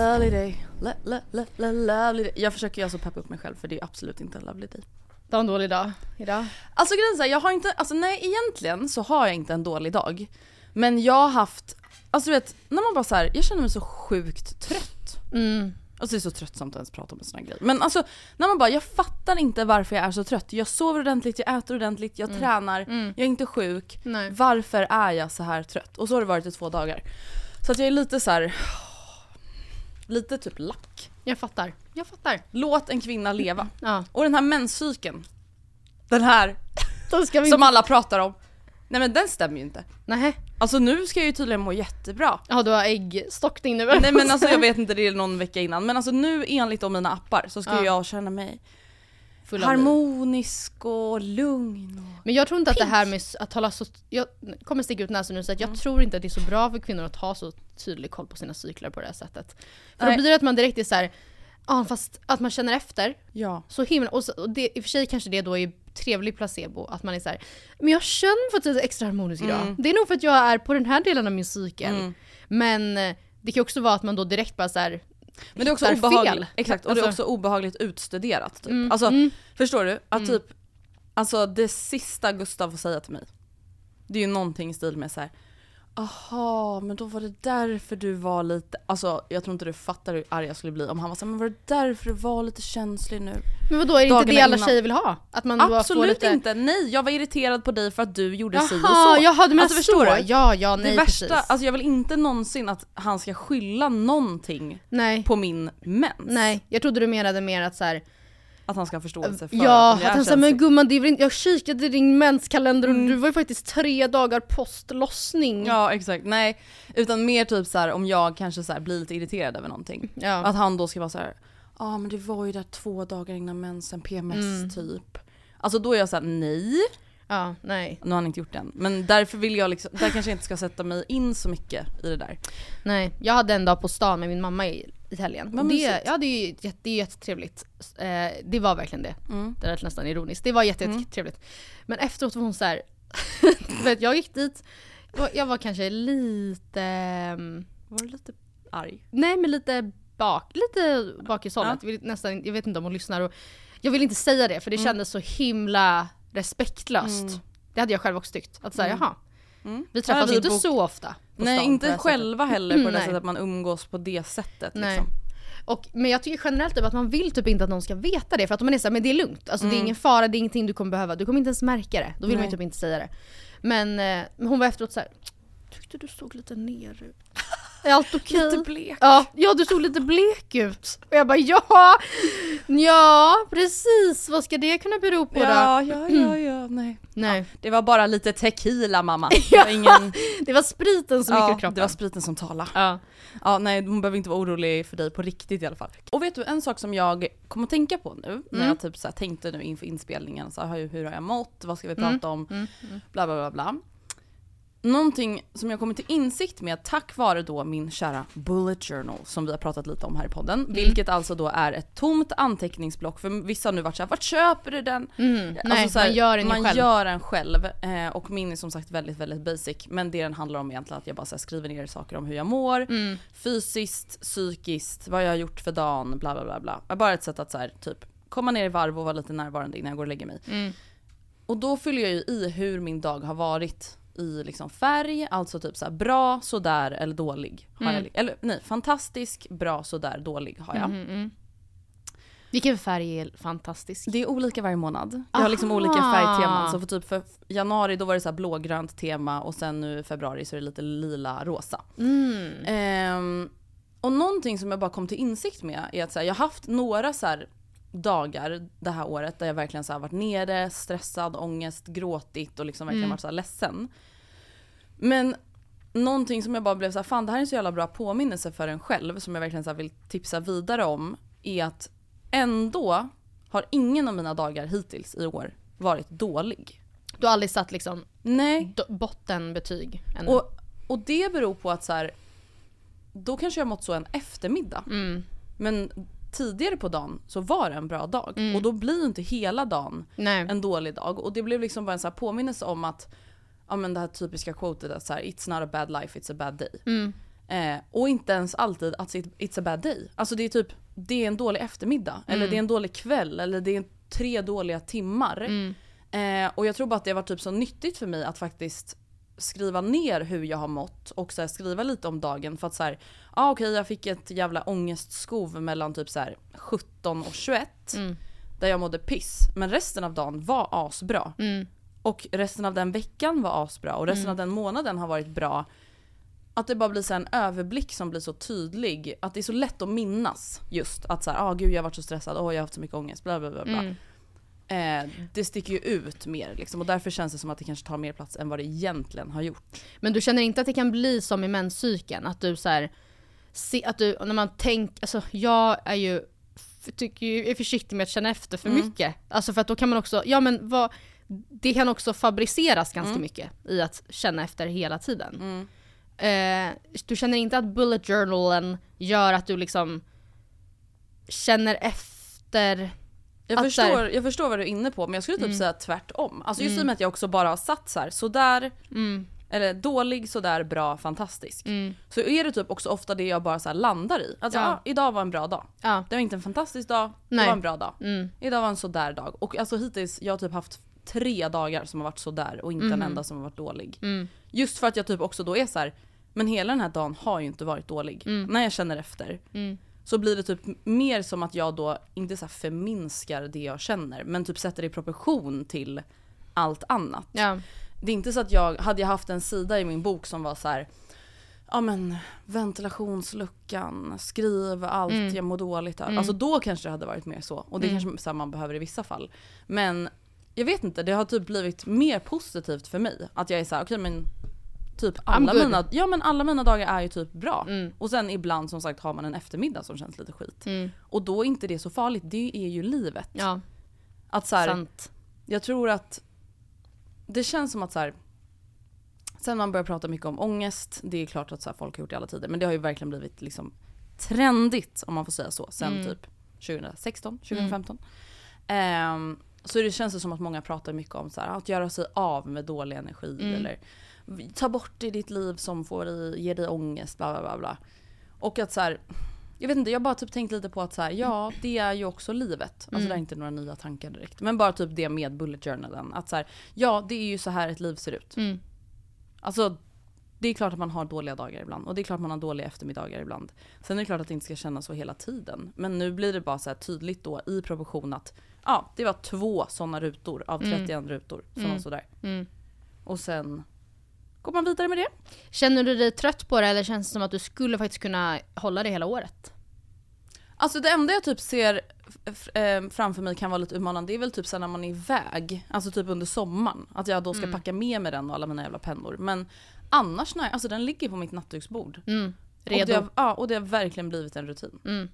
Lovely day, lo, lo, lo, lo, lovely day. Jag försöker ju alltså peppa upp mig själv för det är absolut inte en lovely day. Du har en dålig dag idag. Alltså grejen är så jag har inte, alltså nej egentligen så har jag inte en dålig dag. Men jag har haft, alltså du vet, när man bara så här, jag känner mig så sjukt trött. Mm. Alltså det är så tröttsamt att ens prata om en sån här grej. Men alltså när man bara, jag fattar inte varför jag är så trött. Jag sover ordentligt, jag äter ordentligt, jag tränar, jag är inte sjuk. Nej. Varför är jag så här trött? Och så har det varit i två dagar. Så att jag är lite så här. Lite typ lack. Jag fattar. Jag fattar. Låt en kvinna leva. Ja. Och den här menscykeln, den här Då ska vi som inte... alla pratar om. Nej men den stämmer ju inte. Nej. Alltså nu ska jag ju tydligen må jättebra. Ja du har äggstockning nu. Nej men alltså jag vet inte, det är någon vecka innan. Men alltså nu enligt om mina appar så ska Ja. jag känna mig Full harmonisk och lugn. Och... Men jag tror inte att det här med att hålla så... Jag kommer sticka ut näsan nu säga att jag tror inte att det är så bra för kvinnor att ha så tydlig koll på sina cykler på det här sättet. För Nej. då blir det att man direkt är så här. Ja fast att man känner efter Ja. så himla... Och, så, och det, i och för sig kanske det då är trevlig placebo att man är så här. Men jag känner för att jag är extra harmonisk idag. Mm. Det är nog för att jag är på den här delen av min cykel. Men eh, det kan också vara att man då direkt bara så här. Men det är också obehagligt. Exakt, och det är Alltså- också obehagligt utstuderat. Typ. Mm, Alltså, mm. förstår du? Att typ, alltså det sista Gustav får säga till mig, det är ju någonting i stil med så här. Aha, men då var det därför du var lite, alltså jag tror inte du fattar hur arg jag skulle bli om han var såhär, men var det därför du var lite känslig nu? Men vadå, är det inte det alla innan. tjejer vill ha? Att man Absolut lite... inte, nej jag var irriterad på dig för att du gjorde si och Jaha, så. jaha du menar Alltså, förstår så? du? Ja, ja, nej det värsta, precis. alltså jag vill inte någonsin att han ska skylla någonting nej. på min mens. Nej, jag trodde du menade mer att så här, Att han ska ha förståelse för Ja, att han sa men gumman det är väl inte, jag kikade i din menskalender och du var ju faktiskt tre dagar postlossning. Ja exakt, nej. Utan mer typ så här om jag kanske så här blir lite irriterad över någonting. Ja. Att han då ska vara så här. ja ah, men det var ju där två dagar innan mensen, PMS Mm. typ. Alltså då är jag såhär nej, ja, nej. nu har han inte gjort det än. Men därför vill jag liksom, där kanske jag inte ska sätta mig in så mycket i det där. Nej, jag hade en dag på stan med min mamma i, i helgen. Vad det, ja, det är ju jätte, det är jättetrevligt. Eh, det var verkligen det. Mm. Det lät nästan ironiskt. Det var jätte, jättetrevligt. Men efteråt var hon så här. vet, jag gick dit, jag var- kanske lite, ehm, Var du lite arg? nej men lite bak, lite bakishållet. Ja. Nästan, jag vet inte om hon lyssnar och jag vill inte säga det för det kändes så himla respektlöst. Det hade jag själv också tyckt. Att säga jaha, Mm. vi träffas ju inte bok- så ofta. på Nej inte sättet. själva heller på det Nej. sättet att man umgås på det sättet Nej. liksom. Och, men jag tycker generellt typ att man vill typ inte att någon ska veta det för att man är såhär, men det är lugnt. Alltså det är ingen fara, det är ingenting du kommer behöva. Du kommer inte ens märka det. Då vill man Nej. ju typ inte säga det. Men, eh, men hon var efteråt så här. tyckte du såg lite ner ut. Är allt okej? Lite blek. Ja, ja, du såg lite blek ut. Och jag bara ja, ja precis. Vad ska det kunna bero på då? Ja, ja, ja, ja, nej. Nej, Det var bara lite tequila mamma. Det var ingen... det var spriten som gick ur Ja, kroppen. det var spriten som talade. ja. Ja, nej hon behöver inte vara orolig för dig på riktigt i alla fall. Och vet du, en sak som jag kom att tänka på nu, när Mm. jag typ så tänkte nu inför inspelningen, så här, hur, har jag mått, vad ska vi prata Mm. om, bla bla bla bla. Någonting som jag kommit till insikt med tack vare då min kära bullet journal som vi har pratat lite om här i podden. Mm. Vilket alltså då är ett tomt anteckningsblock för vissa har nu varit såhär, vart köper du den? Mm. Nej, så här, man gör den man själv. gör den själv. Eh, och min är som sagt väldigt, väldigt basic. Men det den handlar om egentligen att jag bara så här, skriver ner saker om hur jag mår. Mm. Fysiskt, psykiskt, vad jag har gjort för dagen, bla bla bla. bla. Bara ett sätt att så här, typ komma ner i varv och vara lite närvarande innan jag går och lägger mig. Mm. Och då fyller jag ju i hur min dag har varit i liksom färg, alltså typ så bra, sådär eller dålig. Har Mm. jag, eller nej, fantastisk, bra, sådär, dålig har jag. Mhm, mm. Vilken färg är fantastisk? Det är olika varje månad. Jag har liksom olika färgteman. Så för typ för januari då var det så blågrönt tema och sen nu i februari så är det lite lila rosa. Mm. Ehm, och någonting som jag bara kom till insikt med är att så här, jag har haft några så dagar det här året där jag verkligen så varit nere, stressad, ångest, gråtit och liksom verkligen Mm. varit så ledsen. Men någonting som jag bara blev så här, fan det här är en så jävla bra påminnelse för en själv som jag verkligen så vill tipsa vidare om är att ändå har ingen av mina dagar hittills i år varit dålig. Du har aldrig satt liksom Nej. bottenbetyg ännu? Och, och det beror på att så här, då kanske jag mått så en eftermiddag. Mm. Men tidigare på dagen så var det en bra dag. Mm. Och då blir inte hela dagen Nej. en dålig dag. Och det blev liksom bara en så påminnelse om att, ja men det här typiska quotet att så här, it's not a bad life, it's a bad day. Mm. Eh, och inte ens alltid att it- it's a bad day. Alltså det är typ, det är en dålig eftermiddag. Eller Mm. det är en dålig kväll. Eller det är tre dåliga timmar. Mm. Eh, och jag tror bara att det har varit typ så nyttigt för mig att faktiskt skriva ner hur jag har mått och så här, skriva lite om dagen för att så här, ja ah, okej jag fick ett jävla ångestskov mellan typ så här 17 och 21 Mm. där jag mådde piss men resten av dagen var asbra. Mm. Och resten av den veckan var asbra och resten Mm. av den månaden har varit bra. Att det bara blir så en överblick som blir så tydlig. Att det är så lätt att minnas just att så här, ah gud jag har varit så stressad, åh jag har haft så mycket ångest, bla bla bla. bla. Mm. Eh, det sticker ju ut mer liksom och därför känns det som att det kanske tar mer plats än vad det egentligen har gjort. Men du känner inte att det kan bli som i menscykeln? Att du så här, se, att du, när man tänker, alltså jag är ju, tycker ju, är försiktig med att känna efter för Mm. mycket. Alltså för att då kan man också, ja men vad, det kan också fabriceras ganska Mm. mycket i att känna efter hela tiden. Mm. Eh, du känner inte att bullet journalen gör att du liksom känner efter Jag så här- förstår, jag förstår vad du är inne på men jag skulle typ Mm. säga tvärtom. Alltså just i och Mm. med att jag också bara har satt så här, sådär, Mm. eller dålig, sådär, bra, fantastisk. Mm. Så är det typ också ofta det jag bara så landar i. Alltså Ja. ah, idag var en bra dag. Ja. Det var inte en fantastisk dag, det Nej. var en bra dag. Mm. Idag var en sådär dag. Och alltså hittills, jag har typ haft tre dagar som har varit sådär och inte en Mhm. enda som har varit dålig. Mm. Just för att jag typ också då är så här, men hela den här dagen har ju inte varit dålig. Mm. När jag känner efter. Mm. Så blir det typ mer som att jag då, inte så förminskar det jag känner, men typ sätter det i proportion till allt annat. Ja. Det är inte så att jag, hade jag haft en sida i min bok som var så här. Ja men ventilationsluckan, skriv allt Mm. jag mår dåligt av. Mm. Alltså då kanske det hade varit mer så. Och det Mm. kanske så man behöver i vissa fall. Men jag vet inte, det har typ blivit mer positivt för mig. Att jag är så här, okej men typ alla mina, ja, men alla mina dagar är ju typ bra. Mm. Och sen ibland som sagt har man en eftermiddag som känns lite skit. Mm. Och då är inte det så farligt, det är ju livet. Ja, Att så här, sant. jag tror att det känns som att så här, sen man börjar prata mycket om ångest, det är klart att så här, folk har gjort det i alla tider, men det har ju verkligen blivit liksom trendigt om man får säga så, sen Mm. typ 2016, 2015. Ehm, så det känns det som att många pratar mycket om så här, att göra sig av med dålig energi Mm. eller ta bort det i ditt liv som får dig, ger dig ångest, bla bla bla. bla. Och att så här, jag vet inte, jag bara typ tänkt lite på att så här, ja det är ju också livet. Alltså Mm. det är inte några nya tankar direkt. Men bara typ det med bullet journalen. Att så här, ja det är ju så här ett liv ser ut. Mm. Alltså det är klart att man har dåliga dagar ibland och det är klart att man har dåliga eftermiddagar ibland. Sen är det klart att det inte ska kännas så hela tiden. Men nu blir det bara så tydligt då i proportion att ja, det var två sådana rutor av Mm. 31 rutor som Mm. var sådär. Mm. Och sen går man vidare med det. Känner du dig trött på det eller känns det som att du skulle faktiskt kunna hålla det hela året? Alltså det enda jag typ ser eh, framför mig kan vara lite utmanande, det är väl typ så när man är iväg, alltså typ under sommaren. Att jag då ska Mm. packa med mig den och alla mina jävla pennor. Men annars nej, alltså den ligger på mitt nattduksbord. Mm. Och Redo? det, har, ja, och det har verkligen blivit en rutin. Mm.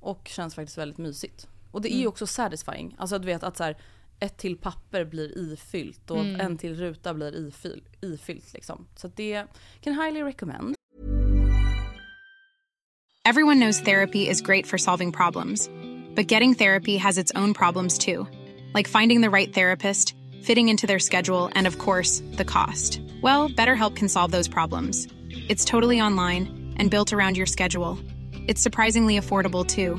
Och känns faktiskt väldigt mysigt. Och det är ju Mm. också satisfying. Alltså du vet att så här, ett till papper blir ifyllt och Mm. en till ruta blir ifyll, ifyllt liksom. Så det kan highly recommend. Everyone knows therapy is great for solving problems, but getting therapy has its own problems too, like finding the right therapist, fitting into their schedule, and of course, the cost. Well, BetterHelp can solve those problems. It's totally online and built around your schedule. It's surprisingly affordable too.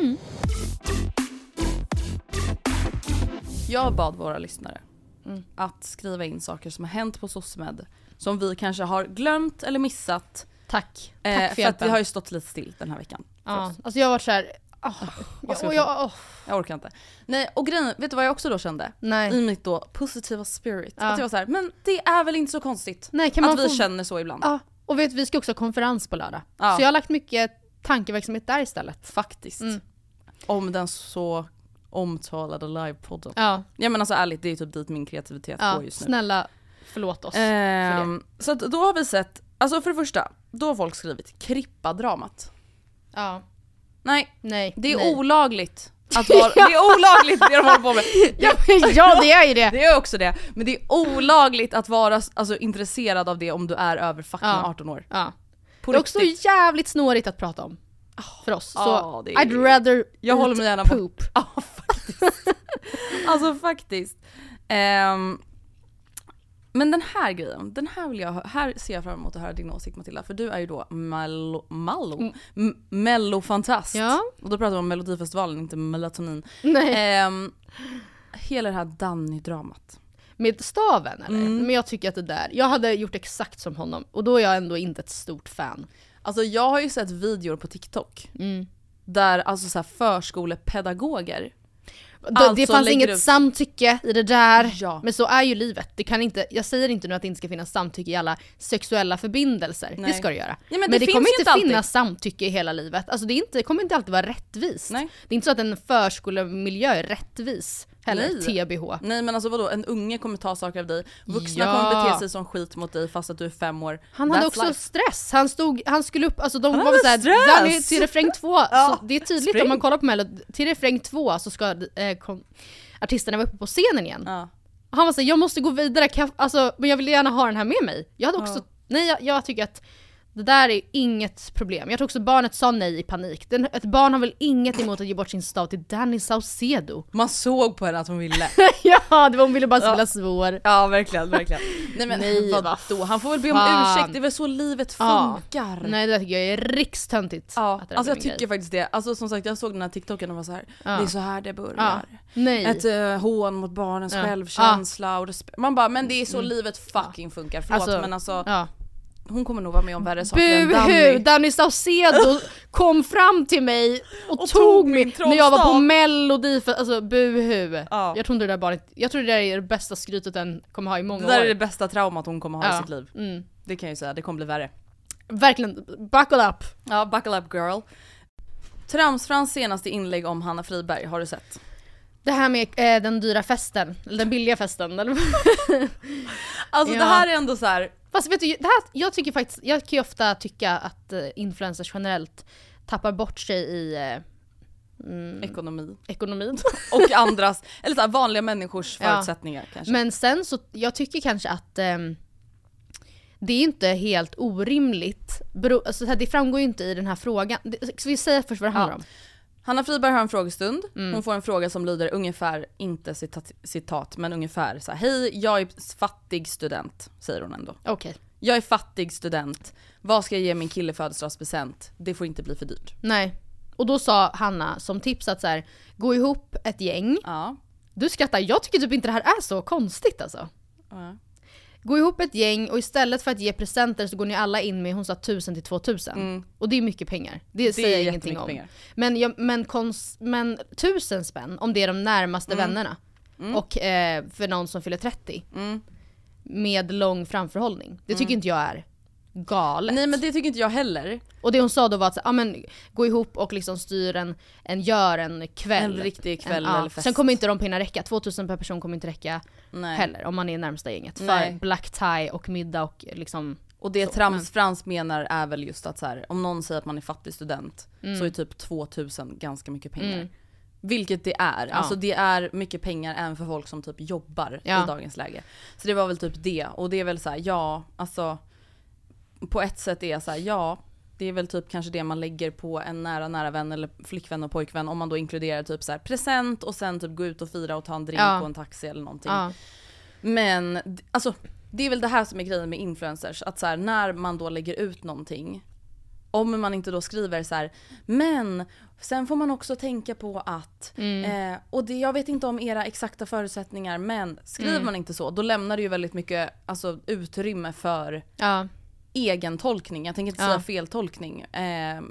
today. Jag bad våra lyssnare Mm. att skriva in saker som har hänt på SOSMED som vi kanske har glömt eller missat. Tack. Tack Eh, för för att vi har ju stått lite still den här veckan. ja, alltså jag har varit såhär, oh, ska och vi jag, oh, Jag orkar inte. Nej och grejen, vet du vad jag också då kände? nej. I mitt då positiva spirit. Ja. Att jag var så här, men det är väl inte så konstigt nej kan man att vi få... känner så ibland. Ja, och vet, vi ska också ha konferens på lördag. Ja. Så jag har lagt mycket tankeverksamhet där istället. Faktiskt. Mm. Om den så omtalade livepodden. Ja, Ja men alltså ärligt, det är typ dit min kreativitet ja går just nu. snälla förlåt oss. Ehm, så då har vi sett, alltså för det första, då har folk skrivit Krippa-dramat. Ja, Nej, nej. det är nej. olagligt. Att vara, det är olagligt det de håller på med. ja, ja det är ju det! Det är också det. Men det är olagligt att vara alltså, intresserad av det om du är över fucking Ja. 18 år. Ja. På Det är också riktigt. jävligt snårigt att prata om. För oss. Så Ja, är- I'd rather Jag håller mig gärna poop. Ja faktiskt. alltså faktiskt. Ehm, men den här grejen, den här vill jag här ser jag fram emot att höra din åsikt Matilda. För du är ju då mello, mallo, m- mellofantast. Mm. Ja. Och då pratar vi om melodifestivalen, inte melatonin. Nej. Ehm, hela det här Danny-dramat. Med staven eller? Mm. Men jag tycker att det där, jag hade gjort exakt som honom och då är jag ändå inte ett stort fan. Alltså jag har ju sett videor på TikTok. Mm. Där alltså så här förskolepedagoger det, Alltså det fanns inget ut- samtycke i det där, Ja. men så är ju livet. Det kan inte, jag säger inte nu att det inte ska finnas samtycke i alla sexuella förbindelser, Nej. det ska det göra. Ja, men men det det, kommer inte alltid. finnas samtycke i hela livet. Alltså det, inte, det kommer inte alltid vara rättvist. Nej. Det är inte så att en förskolemiljö är rättvis heller, Nej. TBH. Nej men alltså vadå, en unge kommer ta saker av dig, vuxna Ja. kommer bete sig som skit mot dig fast att du är fem år. Han hade That's också life. stress, han stod, han skulle upp, alltså de Han var hade såhär! Danny till refräng två, Ja, så det är tydligt spring. om man kollar på Mello, till refräng två så ska eh, kom, artisterna vara uppe på scenen igen. Ja. Han var såhär, jag måste gå vidare, jag, alltså, men jag vill gärna ha den här med mig. Jag hade också, nej jag, jag tycker att det där är inget problem. Jag tror också barnet sa nej i panik. Den, ett barn har väl inget emot att ge bort sin stav till Danny Saucedo? Man såg på henne att hon ville. ja, det var, hon ville bara spela Ja. svår. ja verkligen, verkligen. Nej men Nej, vadå? vad Han får väl be om fan. ursäkt, det är väl så livet Ja. funkar. Nej det där tycker jag är rikstöntigt. Ja, alltså jag tycker grej. faktiskt det. Alltså som sagt jag såg den här TikToken och var så här. Ja. det är så här det börjar. Ja. Nej. Ett uh, hån mot barnens Ja. självkänsla och respekt. Man bara, men det är så livet fucking funkar. Förlåt Alltså, men alltså ja. Hon kommer nog vara med om värre saker än! Danny. Danny Saucedo kom fram till mig och, Och tog, mig min när jag var på trollstav. melodi för, alltså buhu. Ja. Jag tror inte det där barnet, jag tror det där är det bästa skrytet den kommer ha i många Det där år. är det bästa traumat hon kommer ha i Ja. sitt liv. Mm. Det kan jag ju säga, det kommer bli värre. Verkligen, buckle up. Ja, buckle up girl. Tramsfrans senaste inlägg om Hanna Friberg, har du sett? Det här med eh, den dyra festen, eller den billiga festen. Eller? Alltså Ja. det här är ändå så här. Fast vet du, det här, jag tycker faktiskt, jag kan ju ofta tycka att eh, influencers generellt tappar bort sig i, eh, Ekonomi. ekonomin. Och andras, eller så här, vanliga människors Ja. förutsättningar kanske. Men sen så, jag tycker kanske att ehm, det är inte helt orimligt. Bero, alltså, det framgår ju inte i den här frågan. Ska vi säga först vad det handlar Ja. om? Hanna Friberg har en frågestund. Mm. Hon får en fråga som lyder ungefär, inte citat, citat men ungefär så här. Hej, jag är fattig student, säger hon ändå. Okej. Jag är fattig student. Vad ska jag ge min kille födelsedagspresent? Det får inte bli för dyrt. Nej. Och då sa Hanna som tips att så här, gå ihop ett gäng. Ja. Du skrattar, jag tycker typ inte det här är så konstigt alltså. Ja. Gå ihop ett gäng och istället för att ge presenter så går ni alla in med, hon sa 1000 till 2000. Och det är mycket pengar. Det, Mm. Det säger jag ingenting om. pengar. Men, jag, men, kons, men 1000 spänn om det är de närmaste Mm. vännerna. Och eh, för någon som fyller 30. Mm. Med lång framförhållning. Det tycker inte jag är galet. Nej men det tycker inte jag heller. Och det hon sa då var att så, ja, men, gå ihop och liksom styr en, en gör en kväll. En riktig kväll En- ja. eller fest. Sen kommer inte de pengarna räcka, 2000 per person kommer inte räcka Nej. heller om man är närmsta gänget. För Nej. black tie och middag och liksom Och det Så, Trams Frans menar är väl just att så här, om någon säger att man är fattig student Mm. så är typ 2000 ganska mycket pengar. Vilket det är. Ja. Alltså det är mycket pengar även för folk som typ jobbar Ja. i dagens läge. Så det var väl typ det. Och det är väl så här, ja, alltså på ett sätt är jag så här, ja, det är väl typ kanske det man lägger på en nära nära vän eller flickvän och pojkvän om man då inkluderar typ så här present och sen typ gå ut och fira och ta en drink Ja. och en taxi eller någonting. Ja. Men alltså, det är väl det här som är grejen med influencers. Att så här, när man då lägger ut någonting, om man inte då skriver så här, men sen får man också tänka på att, Mm. eh, och det, jag vet inte om era exakta förutsättningar, men skriver Mm. man inte så, då lämnar det ju väldigt mycket alltså, utrymme för Ja. Egen tolkning. Jag tänker inte Ja. säga feltolkning. Eh,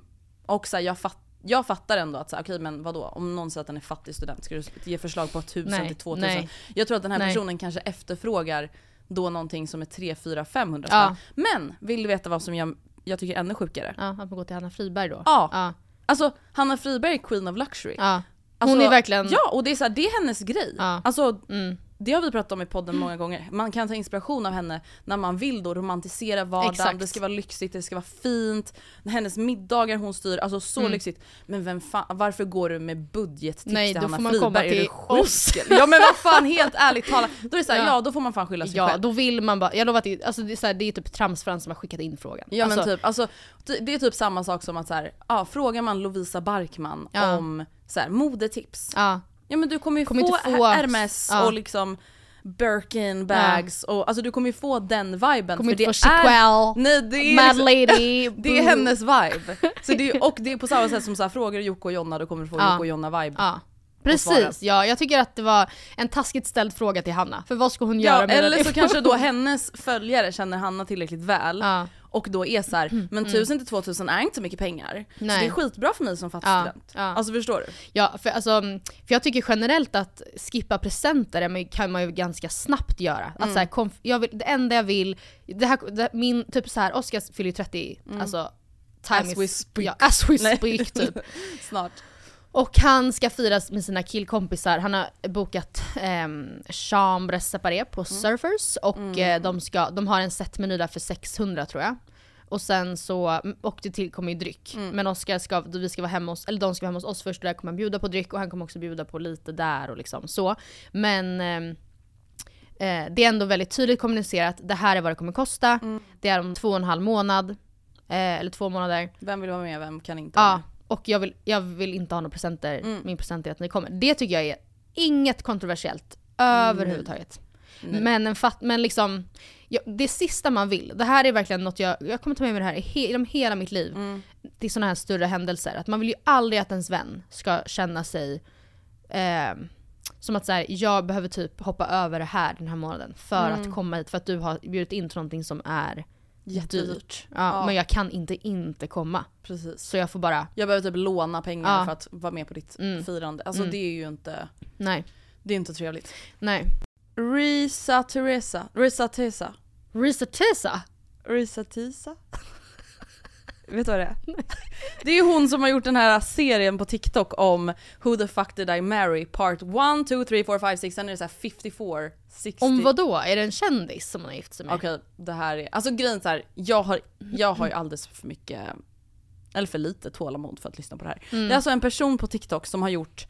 och så här, jag, fatt, jag fattar ändå att så här, okej men vadå, om någon säger att den är fattig student, ska du ge förslag på 1000 Nej, till 2000? nej. Jag tror att den här Nej. personen kanske efterfrågar då någonting som är 3, 4, 500 Ja. Men vill du veta vad som jag, jag tycker är ännu sjukare? ja, att man går till Hanna Friberg då. Ja. Ja. Alltså Hanna Friberg är queen of luxury. ja. Hon Alltså, är verkligen... Ja, och det är så här, det är hennes grej. Ja. Alltså, Mm. Det har vi pratat om i podden många gånger. Man kan ta inspiration av henne när man vill då romantisera vardagen, Exakt. det ska vara lyxigt, det ska vara fint. Hennes middagar hon styr, alltså så Mm. lyxigt. Men vem fan, varför går du med budgettips Nej, till Hanna får man Friberg? komma Är du till oss. Ja men vad fan, helt ärligt talat. Då är det såhär, Ja. ja. då får man fan skylla sig Ja, själv. då vill man bara, jag lovar att det, alltså det, är så här, det är typ Tramsfrans som har skickat in frågan. Ja men alltså, typ, alltså, det- det är typ samma sak som att så här, ja, frågar man Lovisa Barkman Ja. om så här, modetips, Ja, Ja men du kommer ju Kommer få, få- Hermes Ja. och liksom Birkin bags och alltså du kommer ju få den viben. kommer för inte det få är, Chiquelle, nej, det är Mad liksom, Lady, Det är hennes vibe. Så det är, och det är på samma sätt som så här, frågar Jocke och Jonna då kommer du få Ja. Jocke och Jonna vibe. Ja. Precis, ja jag tycker att det var en taskigt ställd fråga till Hanna. För vad ska hon Ja, göra med eller den så kanske då hennes följare känner Hanna tillräckligt väl Ja. Och då är så här, men 1000 till 2000 är inte så mycket pengar. Så Nej. det är skitbra för mig som fattig Ja, student. ja. Alltså förstår du? Ja, för, alltså, för jag tycker generellt att skippa presenter kan man ju ganska snabbt göra. Så här, konf- jag vill, det enda jag vill, det här, det, min, typ så här, Oscar fyller ju 30, alltså time As is, we speak. Ja, as we speak typ. Snart. Och han ska firas med sina killkompisar. Han har bokat um, chambre separé på Surfers och eh, de, ska, de har en setmeny där för 600 tror jag. Och sen så, och det tillkommer ju dryck. Men Oskar ska, vi ska vara hemma hos, eller de ska vara hemma hos oss först och där kommer han bjuda på dryck och han kommer också bjuda på lite där och liksom så. Men ehm, eh, det är ändå väldigt tydligt kommunicerat, det här är vad det kommer kosta. Det är om två och en halv månad. Eh, eller två månader. Vem vill vara med, vem kan inte vara med? Och jag vill, jag vill inte ha några presenter. Mm. Min present är att ni kommer. Det tycker jag är inget kontroversiellt överhuvudtaget. Men, en fatt, men liksom, ja, det sista man vill, det här är verkligen något jag, jag kommer ta med mig det här i he, genom hela mitt liv. Mm. Till sådana här större händelser. Att man vill ju aldrig att ens vän ska känna sig eh, som att så här, jag behöver typ hoppa över det här den här månaden för Mm. att komma hit. För att du har bjudit in till någonting som är Jättedyrt. dyrt. Ja, Ja. Men jag kan inte inte komma. Precis. Så jag får bara, Jag behöver typ låna pengar Ja. för att vara med på ditt Mm. firande. Alltså Mm. det är ju inte, nej, det är inte trevligt. nej. Risa Teresa, Risa Tesa, Risa Tessa? Risa Tisa? Vet du vad det är? Det är ju hon som har gjort den här serien på TikTok om Who the fuck did I marry? Part 1, 2, 3, 4, 5, 6, sen är det såhär 54, 60. Om vad då? Är det en kändis som hon har gift sig med? Okej, det här är, alltså grejen är så här, jag har, jag har ju alldeles för mycket eller för lite tålamod för att lyssna på det här. Mm. Det är alltså en person på TikTok som har gjort,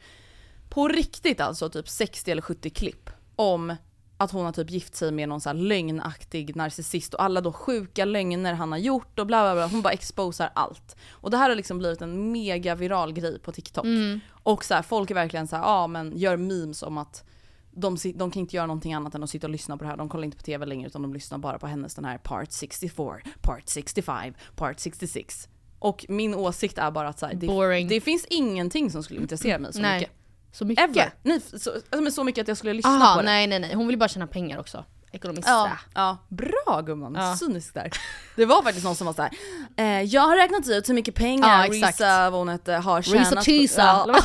på riktigt alltså, typ 60 eller 70 klipp om att hon har typ gift sig med någon så lögnaktig narcissist och alla då sjuka lögner han har gjort och bla bla bla. Hon bara exposar allt. Och det här har liksom blivit en mega viral grej på TikTok. Mm. Och så här, folk är verkligen så här, ja men gör memes om att de, de kan inte göra någonting annat än att sitta och lyssna på det här. De kollar inte på TV längre utan de lyssnar bara på hennes den här part 64, part 65, part 66. Och min åsikt är bara att så här, det, det finns ingenting som skulle intressera mig så Nej. mycket. Så mycket? Ever! Nej, så, alltså, men så mycket att jag skulle lyssna Aha, på det. nej nej nej, hon vill bara tjäna pengar också. Ekonomiskt. Ja, ja, bra gumman, Ja. cynisk där. Det var faktiskt någon som var såhär, eh, jag har räknat ut hur mycket Ja, pengar exakt. Risa, vad hon hette, har Risa tjänat. på- Tisa, Ja?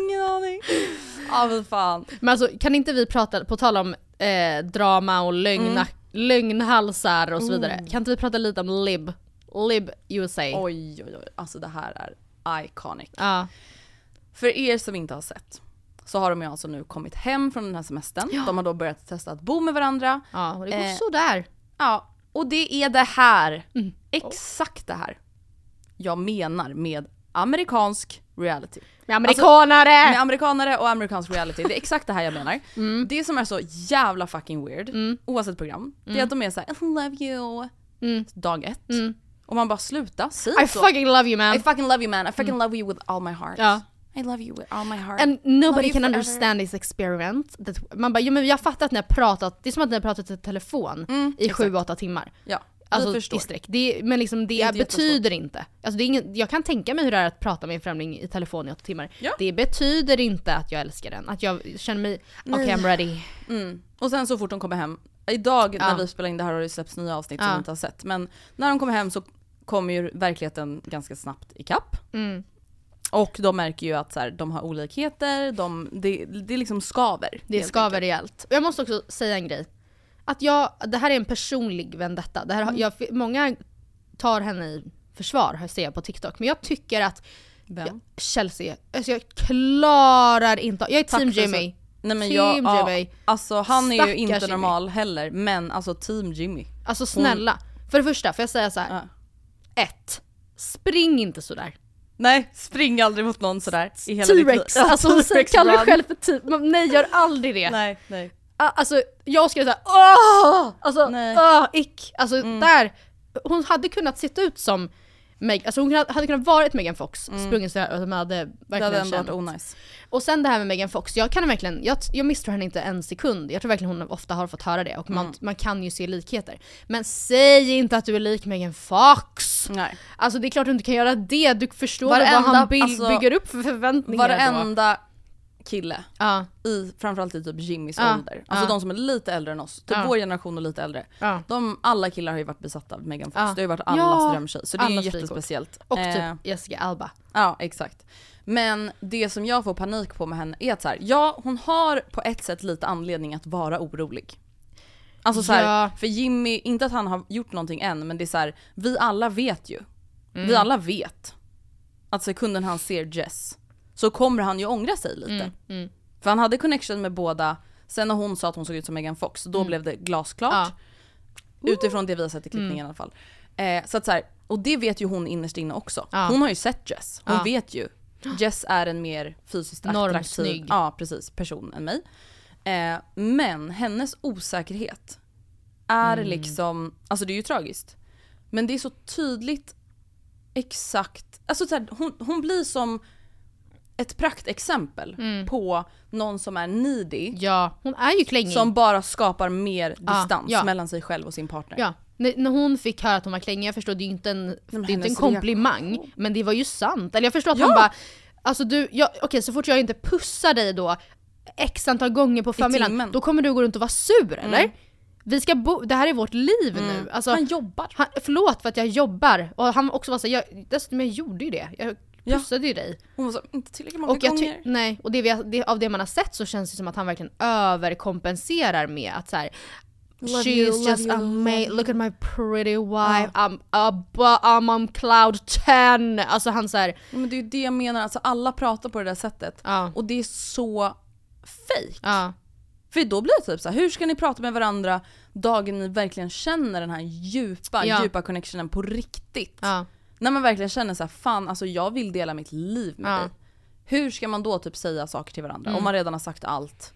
Ingen aning. Ja men fan. Men alltså kan inte vi prata, på tal om eh, drama och lögna, lögnhalsar och så vidare. Kan inte vi prata lite om Lib? Lib USA. Oj oj oj, alltså det här är iconic. Ja. För er som inte har sett så har de ju alltså nu kommit hem från den här semestern. De har då börjat testa att bo med varandra. ja, och det går Eh, sådär. Ja, och det är det här. Mm. Exakt det här. Jag menar med amerikansk reality. Med amerikanare! Med amerikanare och amerikansk reality, det är exakt det här jag menar. Mm. Det som är så jävla fucking weird, oavsett program, det är att de är såhär I love you, dag ett. Och man bara sluta, säg Mm. I så. fucking love you man. I fucking love you man, I fucking love you with all my heart. Ja. I love you with all my heart. And nobody can understand this experiment. Man bara, jo men jag fattar att ni har pratat, det är som att ni har pratat i telefon i sju, åtta timmar. Ja, Alltså i sträck. Det, men liksom det, inte betyder inte, alltså det är ingen, jag kan tänka mig hur det är att prata med en främling i telefon i åtta timmar. Ja. Det betyder inte att jag älskar den, att jag känner mig, okej I'm ready. Mm. Och sen så fort de kommer hem, idag Ja. när vi spelar in det här har det släppts nya avsnitt som Ja. vi inte har sett. Men när de kommer hem så kommer ju verkligheten ganska snabbt ikapp. Mm. Och de märker ju att så här, de har olikheter, de, det, det liksom skaver. Det skaver enkelt. rejält. Jag måste också säga en grej. Att jag, det här är en personlig vendetta. Det här, Mm. jag, många tar henne i försvar, ser jag på TikTok. Men jag tycker att Vem? Chelsea, alltså jag klarar inte, jag är Tack team Jimmy. Nej men Team jag, ja, Jimmy. alltså han är ju inte Jimmy. normal heller, men alltså team Jimmy. Alltså snälla. För det första, får jag säga så här. Ja. Ett, spring inte sådär. Nej, spring aldrig mot någon sådär i hela. T-rex, alltså T-rex kalla dig run. själv för T- men Nej gör aldrig det. Nej, nej. Alltså jag skulle säga åh! Alltså Nej. åh, ick. Alltså där, hon hade kunnat se ut som Meg, alltså hon hade hade kunnat varit Megan Fox, sprungit så här och de hade Det verkligen hade ändå känt. varit onajs. Och sen det här med Megan Fox, jag kan verkligen, jag, jag misstror henne inte en sekund. Jag tror verkligen hon ofta har fått höra det och man, man kan ju se likheter. Men säg inte att du är lik Megan Fox! Nej. Alltså det är klart du inte kan göra det, du förstår Varenda- vad han by- alltså, bygger upp för förväntningar då. Kille Ja, i framförallt i typ Jimmys Ja, ålder, alltså ja. de som är lite äldre än oss, typ vår generation och lite äldre. De, alla killar har ju varit besatta av Megan Fox, det har ju varit allas Ja, drömtjej. Så det är ju allas jättespeciellt. Och Eh, typ Jessica Alba. Ja, exakt. Men det som jag får panik på med henne är att så här, ja hon har på ett sätt lite anledning att vara orolig. Alltså så här, för Jimmy, inte att han har gjort någonting än, men det är så här, vi alla vet ju. Mm. Vi alla vet att sekunden han ser Jess så kommer han ju ångra sig lite. Mm, För han hade connection med båda, sen när hon sa att hon såg ut som Megan Fox, då blev det glasklart. Mm. Ja. Utifrån det vi har sett i klippningen i alla fall. Eh, så att så här, och det vet ju hon innerst inne också. Ja. Hon har ju sett Jess, hon Ja. vet ju. Jess är en mer fysiskt attraktiv ja, precis, person än mig. Eh, men hennes osäkerhet är Mm. liksom, alltså det är ju tragiskt. Men det är så tydligt exakt, alltså så här, hon, hon blir som ett praktexempel på någon som är needy, Ja, hon är ju klängig. som bara skapar mer Ja, distans ja. mellan sig själv och sin partner. Ja, när, när hon fick höra att hon var klängig, jag förstår det är inte en, det är inte en komplimang, men det var ju sant. Eller jag förstår att Ja. han bara, alltså du, jag, okej så fort jag inte pussar dig då x antal gånger på förmiddagen, då kommer du gå runt och vara sur eller? Vi ska bo, det här är vårt liv nu. Alltså, Han jobbar. han, förlåt för att jag jobbar. Och han också var så, jag, dessutom jag gjorde ju det. Jag Ja. pussade ju dig. Hon var så, inte tillräckligt många Och gånger. nej, och det, vi det, av det man har sett så känns det som att han verkligen överkompenserar med att så här. Love She's you, just amazing, you." look at my pretty wife, I'm, ab- I'm on cloud 10. Alltså han såhär, Ja, Men det är ju det jag menar, alltså alla pratar på det där sättet. Ja. Och det är så fake. ja. För då blir det typ så här, hur ska ni prata med varandra dagen ni verkligen känner den här djupa, Ja. djupa connectionen på riktigt? När man verkligen känner så här, fan alltså jag vill dela mitt liv med Ja. dig. Hur ska man då typ säga saker till varandra Mm. om man redan har sagt allt?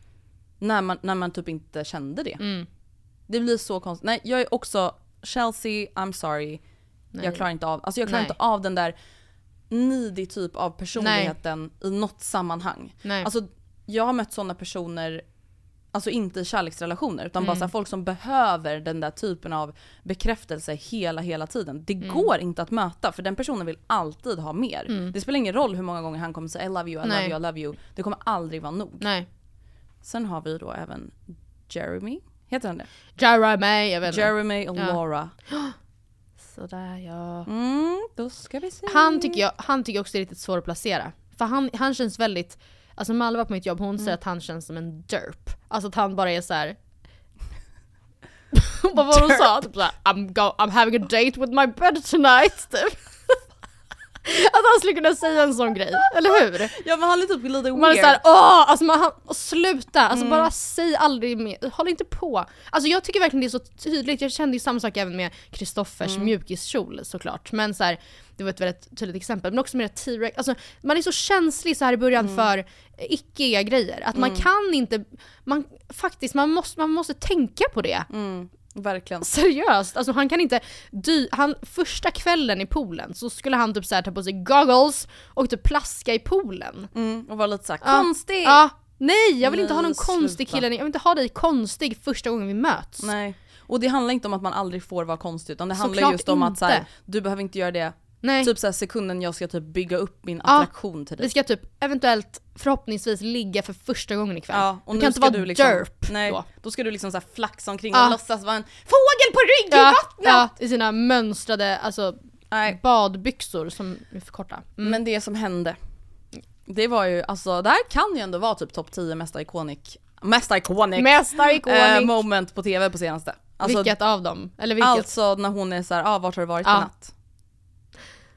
När man, när man typ inte kände det. Mm. Det blir så konstigt. Nej jag är också Chelsea, I'm sorry. Nej. Jag klarar inte av, alltså jag klarar Nej. inte av den där needy typ av personligheten i något sammanhang. Nej. Alltså jag har mött sådana personer, alltså inte i kärleksrelationer utan bara Mm. så här, folk som behöver den där typen av bekräftelse hela hela tiden. Det Mm. går inte att möta för den personen vill alltid ha mer. Mm. Det spelar ingen roll hur många gånger han kommer säga I love you, I Nej. love you, I love you. Det kommer aldrig vara nog. Nej. Sen har vi då även Jeremy, heter han det? Jeremy, jag vet inte. Jeremy och Ja. Laura. Sådär ja. Mm, då ska vi se. Han tycker jag, han tycker också är riktigt svår att placera. För han, han känns väldigt, alltså Malva på mitt jobb, hon säger att han känns som en derp. Alltså att han bara är så här. Vad var hon sa? Typ såhär, I'm, go, I'm having a date with my bed tonight. Typ. Att han skulle kunna säga en sån grej, eller hur? Ja men han är typ lite Man är weird. såhär åh, alltså man, han, sluta, alltså Mm. bara säg aldrig mer, håll inte på. Alltså jag tycker verkligen det är så tydligt, jag kände ju samma sak även med Kristoffers Mm. mjukiskjol såklart. Men så här, det var ett väldigt tydligt exempel. Men också med det T-rex, alltså man är så känslig så här i början Mm. för icke grejer. Att man Mm. kan inte, man faktiskt, man måste, man måste tänka på det. Verkligen. Seriöst, alltså han kan inte dy- han, första kvällen i poolen så skulle han typ så här ta på sig goggles och typ plaska i poolen. Mm, och vara lite såhär Ja. konstig. Ja, nej jag vill inte ha Nej, någon konstig sluta. kille, jag vill inte ha dig konstig första gången vi möts. Nej. Och det handlar inte om att man aldrig får vara konstig utan det handlar Såklart just om att så här, inte. du behöver inte göra det Nej. typ så här, sekunden jag ska typ bygga upp min Ja, attraktion till dig. Vi ska typ eventuellt förhoppningsvis ligga för första gången ikväll. Ja, och du nu kan inte ska vara du liksom, derp nej, då. då. ska du liksom så här flaxa omkring Ja. och låtsas vara en fågel på rygg i Ja, vattnet! ja, i sina mönstrade alltså, Nej. badbyxor som är för korta. Mm. Men det som hände, det var ju alltså, det här kan ju ändå vara typ topp 10 mest iconic, mest iconic, Mesta iconic. eh, moment på tv på senaste. Alltså, vilket av dem? Eller vilket? Alltså när hon är såhär, ah, vart har du varit Ja. i natt?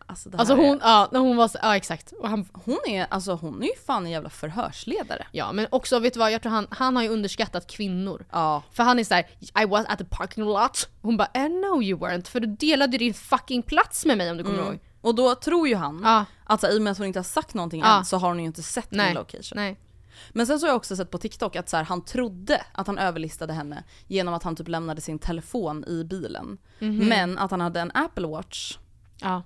Alltså, Alltså hon, är, ja, när hon var så, ja exakt. Och han, hon är, alltså hon är ju fan en jävla förhörsledare. ja men också vet du vad, jag tror han, han har ju underskattat kvinnor. Ja. För han är såhär, I was at the parking lot. Hon bara, eh, no you weren't, för du delade din fucking plats med mig om du kommer Mm. ihåg. Och då tror ju han Ja. att så, i och med att hon inte har sagt någonting Ja. än så har hon ju inte sett Nej. location. Nej. Men sen så har jag också sett på TikTok att så här, han trodde att han överlistade henne genom att han typ lämnade sin telefon i bilen. Mhm. Men att han hade en Apple Watch Ja.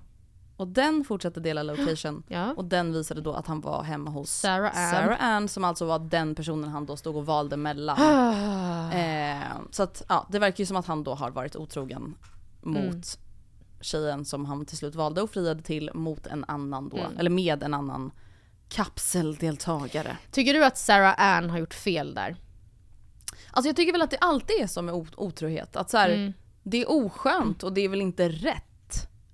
Och den fortsatte dela location Ja. och den visade då att han var hemma hos Sarah Ann. Sarah Ann som alltså var den personen han då stod och valde mellan. Eh, så att ja, det verkar ju som att han då har varit otrogen mot Mm. tjejen som han till slut valde och friade till mot en annan då, Mm. eller med en annan kapseldeltagare. Tycker du att Sarah Ann har gjort fel där? Alltså jag tycker väl att det alltid är så med otrohet. Att så här, Mm. det är oskönt och det är väl inte rätt.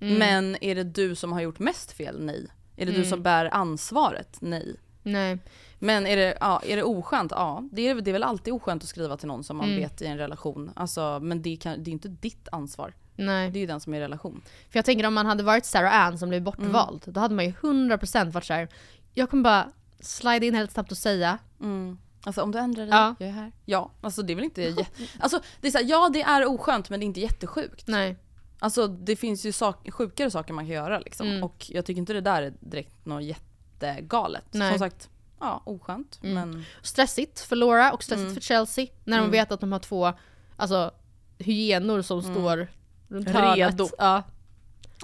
Mm. Men är det du som har gjort mest fel? Nej. Är det du Mm. som bär ansvaret? Nej. Nej. Men är det, ja, är det oskönt? Ja, det är, det är väl alltid oskönt att skriva till någon som man Mm. vet i en relation. Alltså, men det, kan, det är inte ditt ansvar. Nej. Det är ju den som är i relation. För jag tänker om man hade varit Sarah Ann som blev bortvald, då hade man ju 100% varit såhär, jag kommer bara slide in helt snabbt och säga Mm. Alltså om du ändrar dig, Ja. jag är här. Ja, alltså det är väl inte... jä- Alltså det är så här, ja det är oskönt men det är inte jättesjukt. Nej. Alltså det finns ju sak, sjukare saker man kan göra liksom. Mm. Och jag tycker inte det där är direkt något jättegalet. Nej. Som sagt, ja oskönt Mm. men... Stressigt för Laura och stressigt Mm. för Chelsea när de Mm. vet att de har två alltså, hyenor som Mm. står runt hörnet. Redo. Ja,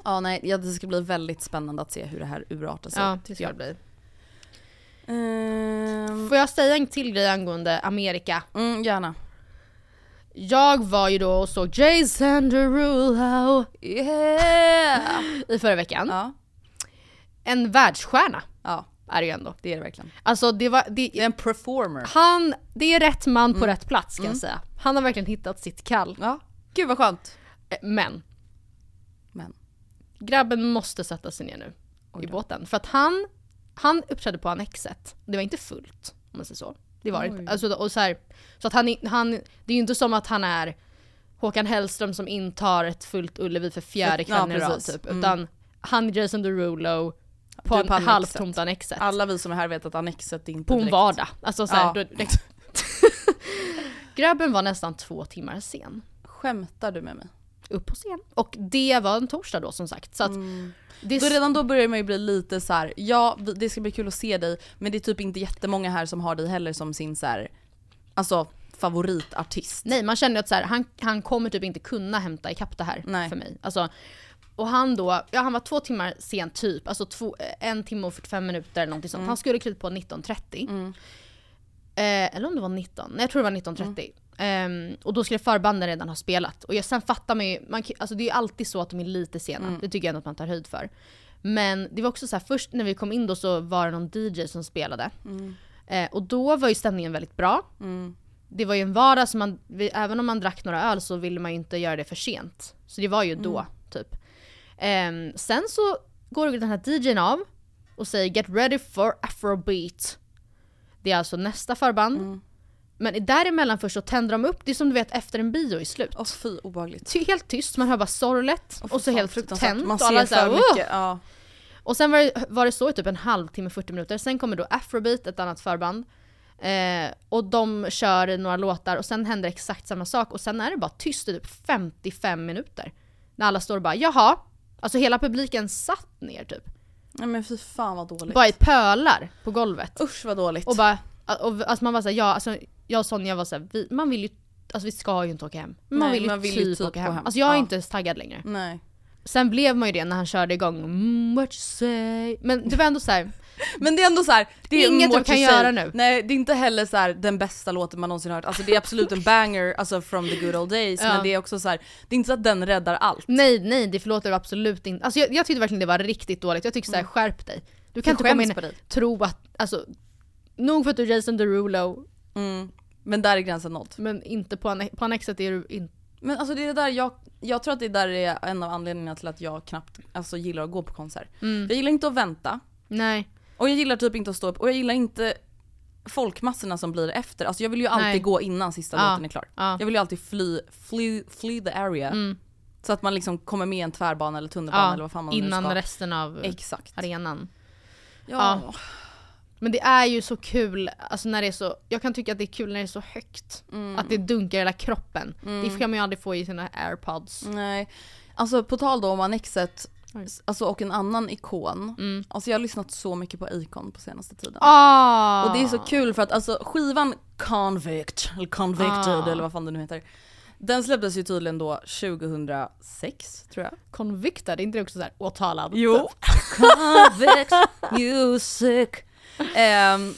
Ja nej, ja, det ska bli väldigt spännande att se hur det här urartar sig. ja det ska det bli. Ehm, Får jag säga en till grej angående Amerika? mm, gärna. Jag var ju då och såg Jason Derulo Yeah! i förra veckan. Ja, En världsstjärna ja, är det ju ändå. det är det verkligen. Alltså det var, det, Det är en performer. han, det är rätt man på Mm. rätt plats ska jag säga. Han har verkligen hittat sitt kall. Ja, gud vad skönt. Eh, Men, Men. grabben måste sätta sig ner nu Oj i då. båten. För att han, han uppträdde på Annexet. Det var inte fullt, om man säger så. Det var det. Alltså, och så, här, så att han, han, det är ju inte som att han är Håkan Hellström som intar ett fullt Ullevi för fjärde kvällen i rad typ. Mm. Utan han är Jason Derulo på Du en på Annexet. halvtomt Annexet. Alla vi som är här vet att Annexet inte på en direkt... vardag. Alltså så här, Ja. då. Grabben var nästan två timmar sen. Skämtar du med mig? Upp på scen. Och det var en torsdag då som sagt. Så att det Då redan då börjar man ju bli lite så här: ja det ska bli kul att se dig men det är typ inte jättemånga här som har dig heller som sin så här, alltså favoritartist. Nej man känner att så här, han, han kommer typ inte kunna hämta ikapp det här Nej. för mig. Alltså, och han då, ja han var två timmar sen typ, alltså två, en timme och 45 minuter eller någonting sånt. Han skulle klivit på 19.30. Eh, eller om det var 19, nej jag tror det var 19.30. Ehm, och då skulle förbanden redan ha spelat. Och jag, sen fattar man ju, man, alltså det är ju alltid så att de är lite sena. Det tycker jag ändå att man tar höjd för. Men det var också så här, först när vi kom in då så var det någon DJ som spelade. Eh, och då var ju stämningen väldigt bra. Det var ju en vardag, så man, vi, även om man drack några öl så ville man ju inte göra det för sent. Så det var ju då, typ. Ehm, sen så går den här DJn av och säger “Get ready for afrobeat”. Det är alltså nästa förband. Men däremellan först så tänder de upp, det är som du vet efter en bio i slut. Åh fy obehagligt. Ty- helt tyst, man hör bara sorlet Åh, och så helt tänt. Man och alla ser så här, mycket. Ja. Och sen var det, var det så i typ en halvtimme, 40 minuter. Sen kommer då Afrobeat, ett annat förband. Eh, och de kör några låtar och sen händer exakt samma sak. Och sen är det bara tyst i typ 55 minuter. När alla står och bara jaha. Alltså hela publiken satt ner typ. Nej men fy fan vad dåligt. Bara i pölar på golvet. Usch vad dåligt. Och bara, och, alltså man var såhär, ja alltså jag och Sonja var såhär, vi, man vill ju, alltså vi ska ju inte åka hem. Man Nej, vill ju man vill typ, typ åka hem. hem. Alltså jag är Ja. inte ens taggad längre. Nej. Sen blev man ju det när han körde igång, mm, what you say. Men det var ändå så här. Men det är ändå så här, det är Inget du kan göra nu. Nej det är inte heller så här den bästa låten man någonsin hört. Alltså det är absolut en banger, alltså from the good old days. Ja. Men det är också så här, det är inte så att den räddar allt. Nej, nej det förlåter du absolut inte. Alltså jag, jag tyckte verkligen det var riktigt dåligt. Jag tycker såhär, skärp dig. Du kan Jag inte komma Mm. in och tro att, alltså, nog för att du är Jason Derulo, Mm. Men där är gränsen nådd. men inte på, anne- på Annexet är du inte. Men alltså det är där jag, jag tror att det där är en av anledningarna till att jag knappt alltså, gillar att gå på konsert. Mm. Jag gillar inte att vänta. Nej. Och jag gillar typ inte att stå upp och jag gillar inte folkmassorna som blir efter. Alltså jag vill ju alltid Nej. gå innan sista Ja, låten är klar. ja. Jag vill ju alltid fly, fly, fly the area. Mm. Så att man liksom kommer med en tvärbana eller tunnelbana Ja, eller vad fan man innan nu ska. resten av Exakt. arenan. Ja. Ja. Men det är ju så kul, alltså när det är så, jag kan tycka att det är kul när det är så högt. Mm. Att det dunkar i hela kroppen. Det kan man ju aldrig få i sina airpods. Nej. Alltså på tal då om Annexet, alltså och en annan ikon. Mm. Alltså jag har lyssnat så mycket på Akon på senaste tiden. Ah! Och det är så kul för att alltså skivan Convict, eller Convicted Ah. eller vad fan det nu heter. Den släpptes ju tydligen då 2006 tror jag. Convicted, är inte det också såhär åtalad? Jo. Convict music. Ehm,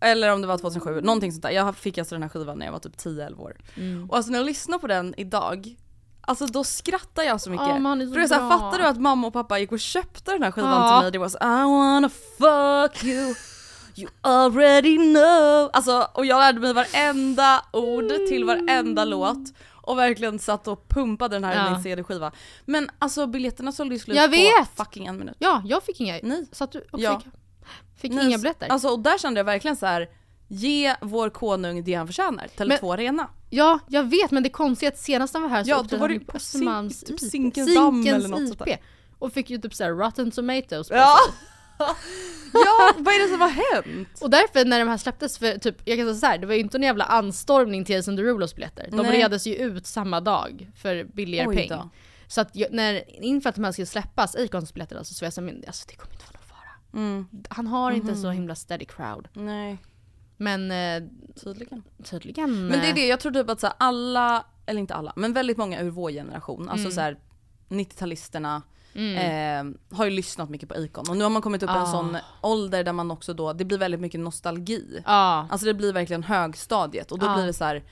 eller om det var 2007, någonting sånt där. Jag fick alltså den här skivan när jag var typ 10-11 år. Mm. Och alltså när jag lyssnar på den idag, alltså då skrattar jag så mycket. Han är så För så här, fattar du att mamma och pappa gick och köpte den här skivan Ja. till mig? Det var så I wanna fuck you, you already know. Alltså, och jag lärde mig varenda ord till varenda låt. Och verkligen satt och pumpade den här Ja. i min CD-skiva. Men alltså biljetterna sålde ju slut Jag på vet! fucking en minut. Ja, jag fick inga. Nej. Satt du och Ja. fick, fick Nej, inga biljetter? Alltså och där kände jag verkligen så här. Ge vår konung det han förtjänar, Tele2 Arena. Ja, jag vet men det konstiga är att senast han var här så Ja, då var det på Östermalms typ IP. Zinkens damm eller något Zinkens sånt där. IP. Och fick ju typ såhär rotten tomatoes på Ja. sig. ja, vad är det som har hänt? Och därför när de här släpptes, för typ, jag kan säga såhär, det var ju inte en jävla anstormning till Jason Derulos biljetter. De Nej. reades ju ut samma dag för billigare Oj peng. då. Så att jag, när, inför att de här skulle släppas, Acons biljetter alltså, så var jag såhär, alltså det kommer inte vara någon. Mm. Han har inte Mhm. så himla steady crowd. Nej, Men eh, tydligen. tydligen... Men det är eh, det, jag tror typ att så här, alla, eller inte alla, men väldigt många ur vår generation, alltså Mm. så här 90-talisterna Mm. eh, har ju lyssnat mycket på Akon. Och nu har man kommit upp i en Ah. sån ålder där man också då, det blir väldigt mycket nostalgi. Ja. Alltså det blir verkligen högstadiet och då Ja. blir det så här.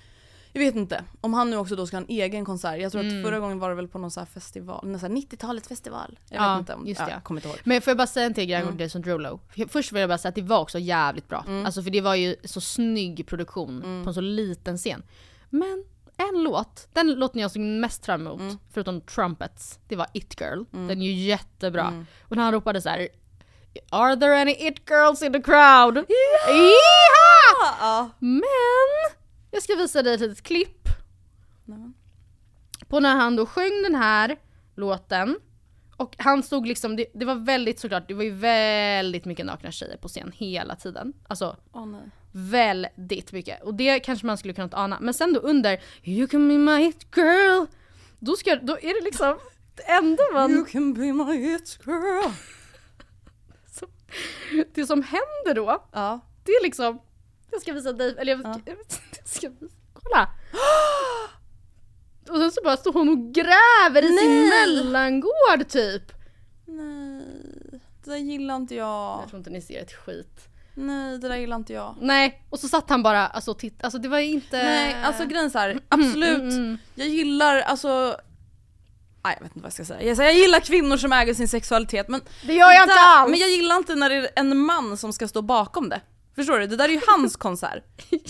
Jag vet inte, om han nu också då ska ha en egen konsert. Jag tror Mm. att förra gången var det väl på någon så festival, någon så här 90-talets festival. Jag Ja, vet inte om, just ja, det. jag kommer inte ihåg. Men får jag bara säga en till grej Mm. angående Jason Derulo? Först vill jag bara säga att det var också jävligt bra. Mm. Alltså för det var ju så snygg produktion på en så liten scen. Men en låt, den låten jag såg mest fram emot, Mm. förutom Trumpets, det var It Girl. Den är ju jättebra. Och när han ropade så här. Are there any it girls in the crowd? Yeehaw! Ja. Men! Jag ska visa dig ett litet klipp. Nej. På när han då sjöng den här låten. Och han stod liksom, det, det var väldigt såklart, det var ju väldigt mycket nakna tjejer på scen hela tiden. Alltså nej. väldigt mycket. Och det kanske man skulle kunnat ana. Men sen då under You can be my hit girl då, ska, då är det liksom det enda man... You can be my it girl. Det som händer då, Ja. det är liksom... Jag ska visa dig, eller jag ska, jag ska visa, kolla! Och sen så bara står hon och gräver i sin Nej! mellangård typ. Nej, det där gillar inte jag. Jag tror inte ni ser ett skit. Nej, det där gillar inte jag. Nej, och så satt han bara alltså och tittade, alltså det var inte... Nej, alltså grejen så här, absolut. mm. Jag gillar, alltså... Nej, jag vet inte vad jag ska säga. Jag, säger, jag gillar kvinnor som äger sin sexualitet men... Det gör jag inte alls! Men jag gillar inte när det är en man som ska stå bakom det. Förstår du? Det där är ju hans konsert.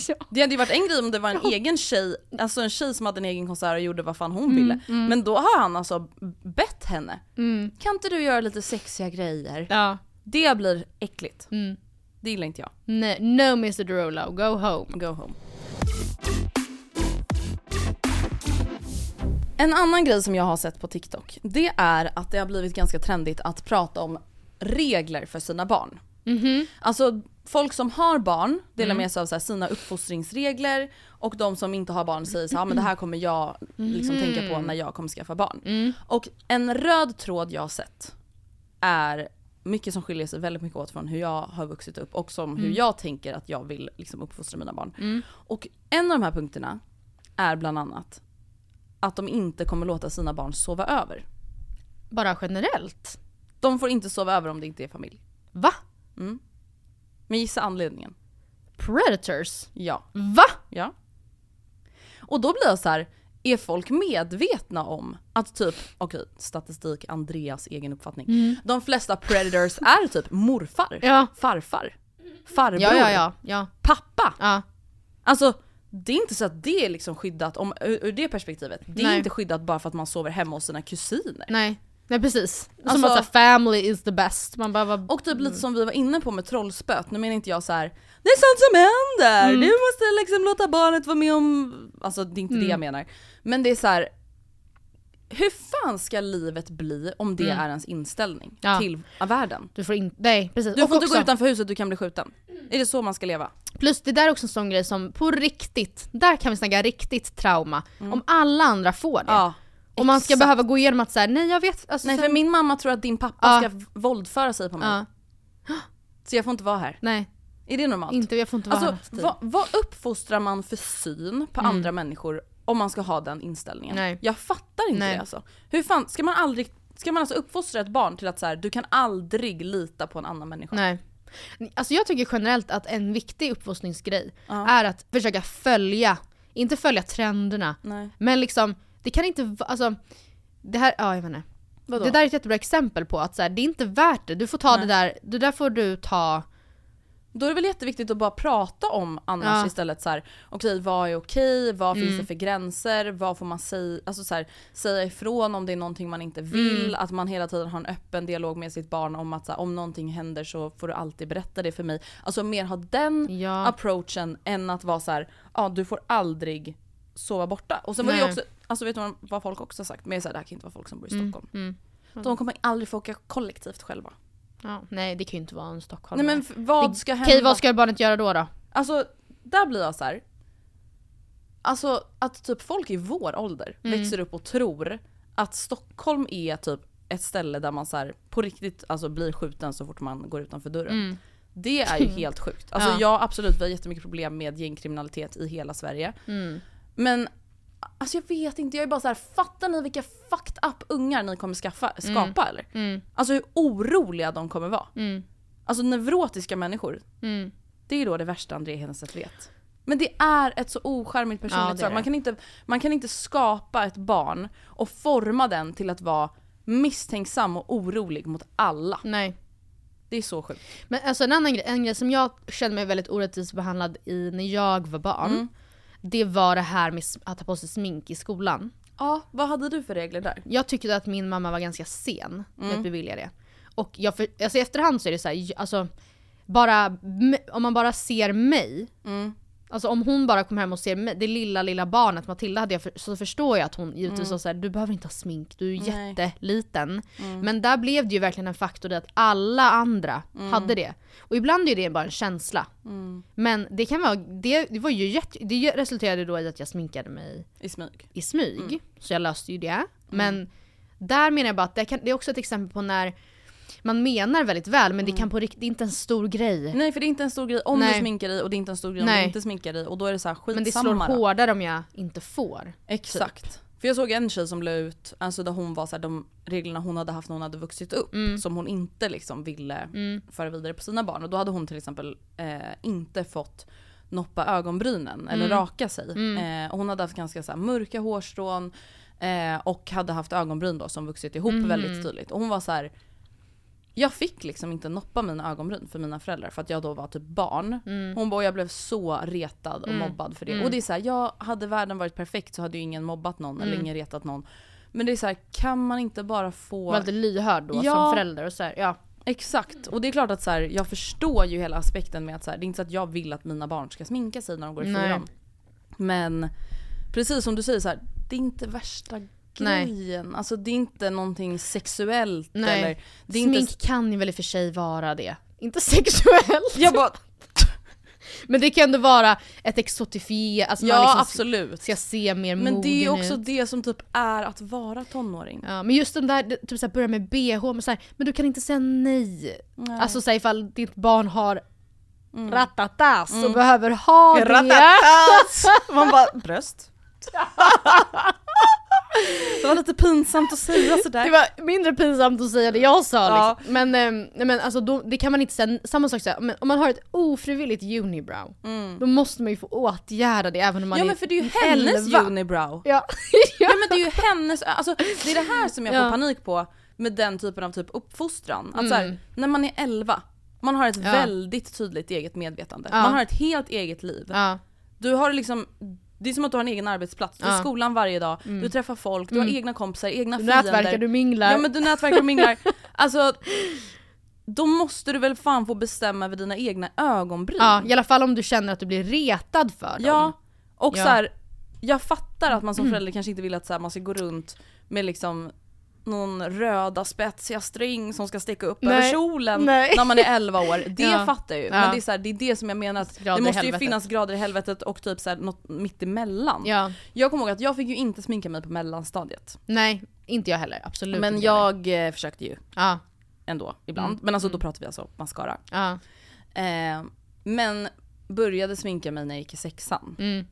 ja. Det hade ju varit en grej om det var en egen tjej, alltså en tjej som hade en egen konsert och gjorde vad fan hon ville. Men då har han alltså bett henne. Mm. Kan inte du göra lite sexiga grejer? Ja. Det blir äckligt. Mm. Det gillar inte jag. Nej, no Mr Derulo, go home. Go home. En annan grej som jag har sett på TikTok, det är att det har blivit ganska trendigt att prata om regler för sina barn. Alltså folk som har barn delar med sig av här, sina uppfostringsregler och de som inte har barn säger så här, "Ja, men det här kommer jag liksom tänka på när jag kommer skaffa barn. Och en röd tråd jag har sett är mycket som skiljer sig väldigt mycket åt från hur jag har vuxit upp och som hur jag tänker att jag vill liksom uppfostra mina barn. Och en av de här punkterna är bland annat att de inte kommer låta sina barn sova över. Bara generellt. De får inte sova över om det inte är familj. Va? Men gissa anledningen. Predators? Ja. Va? Ja. Och då blir jag så här. är folk medvetna om att typ, okej statistik, Andreas egen uppfattning. De flesta predators är typ morfar, Ja. farfar, farbror, Ja, ja, pappa. Alltså det är inte så att det är liksom skyddat om, ur det perspektivet. Det är Nej. inte skyddat bara för att man sover hemma hos sina kusiner. Nej. Nej precis. Som Alltså- att så här, family is the best. Man bara, vad... Och typ lite som vi var inne på med trollspöt, nu menar inte jag så här. det är sånt som händer, Mm. du måste liksom låta barnet vara med om, alltså det är inte det Mm. jag menar. Men det är så här. hur fan ska livet bli om det är ens inställning Mm. Ja. till världen? Du får inte, nej precis. Du Och får inte gå också- utanför huset, du kan bli skjuten. Är det så man ska leva? Plus det där är också en sån grej som på riktigt, där kan vi snacka riktigt trauma. Om alla andra får det. Mm. Ja. Och man ska behöva gå igenom att säga nej jag vet, alltså, Nej för min mamma tror att din pappa Ja. ska våldföra sig på mig. Ja. Så jag får inte vara här. Nej, Är det normalt? inte, jag får inte vara Alltså här. vad, vad uppfostrar man för syn på andra människor om man ska ha den inställningen? Nej. Jag fattar inte Nej. det alltså. Hur fan, ska man aldrig, ska man alltså uppfostra ett barn till att så här, du kan aldrig lita på en annan människa? Nej. Alltså jag tycker generellt att en viktig uppfostringsgrej Ja. är att försöka följa, inte följa trenderna, Nej. men liksom, det kan inte vara, alltså, det här, ja jag vet inte. Vadå? Det där är ett jättebra exempel på att så här, det är inte värt det, du får ta Nej. det där, det där får du ta, Då är det väl jätteviktigt att bara prata om annars Ja. istället så här, okej vad är okej, vad finns Mm. det för gränser, vad får man säga, alltså så här, säga ifrån om det är någonting man inte vill, Mm. att man hela tiden har en öppen dialog med sitt barn om att så här, om någonting händer så får du alltid berätta det för mig. Alltså mer ha den ja. approachen än att vara så här, ja du får aldrig sova borta. Och sen var det Nej. också, alltså vet du vad folk också har sagt? Men det här kan inte vara folk som bor i Mm, Stockholm. mm. De kommer aldrig få åka kollektivt själva. Ja, nej det kan ju inte vara en stockholmare. Nej men vad Det- ska hända? Okej vad ska barnet göra då då? Alltså, där blir jag så här. Alltså att typ folk i vår ålder Mm. växer upp och tror att Stockholm är typ ett ställe där man så här, på riktigt alltså, blir skjuten så fort man går utanför dörren. Det är ju helt sjukt. Alltså Mm. Ja. ja absolut, vi har jättemycket problem med gängkriminalitet i hela Sverige. Mm. Men alltså jag vet inte, jag är bara så här, fattar ni vilka fucked up ungar ni kommer skaffa, skapa eller? Mm. Alltså hur oroliga de kommer vara. Mm. Alltså neurotiska människor. Mm. Det är då det värsta André Hedenstedt vet. Men det är ett så ocharmigt Ja, personligt drag. Man, kan inte, man kan inte skapa ett barn och forma den till att vara misstänksam och orolig mot alla. Nej. Det är så sjukt. Men alltså en annan grej, en grej som jag kände mig väldigt orättvist behandlad i när jag var barn. Det var det här med att ha på sig smink i skolan. Ja, vad hade du för regler där? Jag tyckte att min mamma var ganska sen med Mm. att bevilja det. Och jag för, alltså i efterhand så är det så här, alltså, bara, om man bara ser mig, Mm. Alltså om hon bara kom hem och ser mig, det lilla lilla barnet Matilda hade jag för, så förstår jag att hon givetvis Mm. var såhär, du behöver inte ha smink, du är Nej. jätteliten. Mm. Men där blev det ju verkligen en faktor i att alla andra Mm. hade det. Och ibland är det bara en känsla. Mm. Men det kan vara, det, det var ju jätte, det resulterade då i att jag sminkade mig I smyg. i smyg. Mm. Så jag löste ju det. Men där menar jag bara att det, kan, det är också ett exempel på när man menar väldigt väl men det kan på riktigt, det är inte en stor grej. Mm. Nej för det är inte en stor grej om Nej. du sminkar dig och det är inte en stor grej om Nej. du inte sminkar dig och då är det så här Men det slår då. hårdare om jag inte får. Exakt. För jag såg en tjej som la ut, alltså där hon var så här, de reglerna hon hade haft när hon hade vuxit upp Mm. som hon inte liksom ville Mm. föra vidare på sina barn. Och då hade hon till exempel eh, inte fått noppa ögonbrynen eller Mm. raka sig. Mm. Eh, och hon hade haft ganska så här, mörka hårstrån eh, och hade haft ögonbryn då som vuxit ihop Mhm. väldigt tydligt. Och hon var så här. Jag fick liksom inte noppa mina ögonbryn för mina föräldrar för att jag då var typ barn. Mm. Hon bara jag blev så retad och Mm. mobbad för det. Mm. Och det är så här, jag hade världen varit perfekt så hade ju ingen mobbat någon eller Mm. ingen retat någon. Men det är så här, kan man inte bara få... Var lite lyhörd då Ja. som förälder och så här, ja. Exakt, och det är klart att så här, jag förstår ju hela aspekten med att så det är inte så att jag vill att mina barn ska sminka sig när de går i fyran. Men precis som du säger så här, det är inte värsta Nej. grejen. Alltså det är inte någonting sexuellt Nej. eller... Det är Smink inte... kan ju väl i och för sig vara det. Inte sexuellt. Jag bara, Men det kan ändå vara ett exotifier, alltså man ja liksom absolut. ska se mer Men det är mogen också ut. det som typ är att vara tonåring. Ja, men just den där, typ såhär börja med bh, men, så här, men du kan inte säga nej. Nej. Alltså såhär ifall ditt barn har Mm. ratatas och Mm. behöver ha det. Ratatas! Man bara, bröst? det var lite pinsamt att säga sådär. Det var mindre pinsamt att säga det jag sa Ja. liksom. Men, ehm, nej, men alltså då, det kan man inte säga, samma sak såhär, om man har ett ofrivilligt unibrow, då måste man ju få åtgärda det även om man Mm. Ja är men för det är ju hennes 11. unibrow. Ja. Ja men det är ju hennes, alltså det är det här som jag får Ja. panik på med den typen av typ uppfostran. Att Mm. här, när man är 11, man har ett Ja. väldigt tydligt eget medvetande. Ja. Man har ett helt eget liv. Ja. Du har liksom, det är som att du har en egen arbetsplats, du är i Ja. skolan varje dag, Mm. du träffar folk, du har Mm. egna kompisar, egna Du fiender. nätverkar, du minglar. Ja men du nätverkar och minglar. Alltså, då måste du väl fan få bestämma över dina egna ögonbryn. Ja, i alla fall om du känner att du blir retad för dem. Ja, och Ja. så här, jag fattar att man som Mm. förälder kanske inte vill att så här, man ska gå runt med liksom någon röda spetsiga string som ska sticka upp Nej, över kjolen nej. när man är 11 år. Det Ja. fattar jag ju. Ja. Men det är, så här, det är det som jag menar att det måste ju finnas grader i helvetet och typ så här, något mitt emellan. Ja. Jag kommer ihåg att jag fick ju inte sminka mig på mellanstadiet. Nej, inte jag heller. Absolut Men inte heller. jag eh, försökte ju Ja. ändå ibland. Mm. Men alltså då pratar vi alltså mascara. Ja. Eh, men började sminka mig när jag gick i sexan. Mm.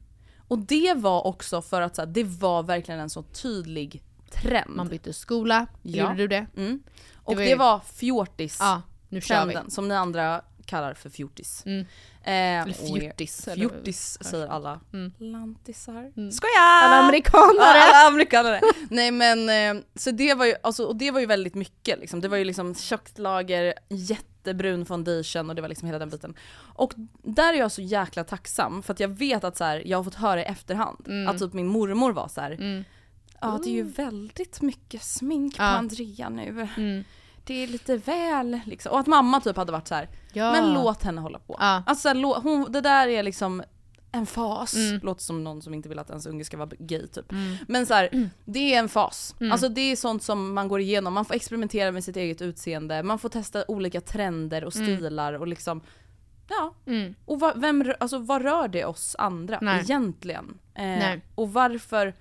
Och det var också för att så här, det var verkligen en så tydlig trend. Man bytte skola, Ja. gjorde du det? Mm. Och var det var fjortis Ja, nu kör vi. trenden som ni andra kallar för fjortis. Mm. Eh, Eller fjortis, eller- Fjortis säger alla. Mm. Lantisar. Mm. Skoja! Alla amerikanare! Alla amerikanare. Nej men, eh, så det var ju, alltså, och det var ju väldigt mycket liksom. Det var ju liksom tjockt lager, jättebrun foundation och det var liksom hela den biten. Och där är jag så jäkla tacksam för att jag vet att så här, jag har fått höra i efterhand Mm. att typ min mormor var så här. Mm. Ja det är ju väldigt mycket smink på Ja. Andrea nu. Mm. Det är lite väl liksom. Och att mamma typ hade varit så här. Ja. men låt henne hålla på. Ja. Alltså lå- hon, det där är liksom en fas. Mm. Låter som någon som inte vill att ens unge ska vara gay typ. Mm. Men så här, det är en fas. Mm. Alltså det är sånt som man går igenom, man får experimentera med sitt eget utseende, man får testa olika trender och Mm. stilar och liksom Ja, Mm. och vad, vem, alltså, vad rör det oss andra Nej. egentligen? Eh, Nej. Och varför,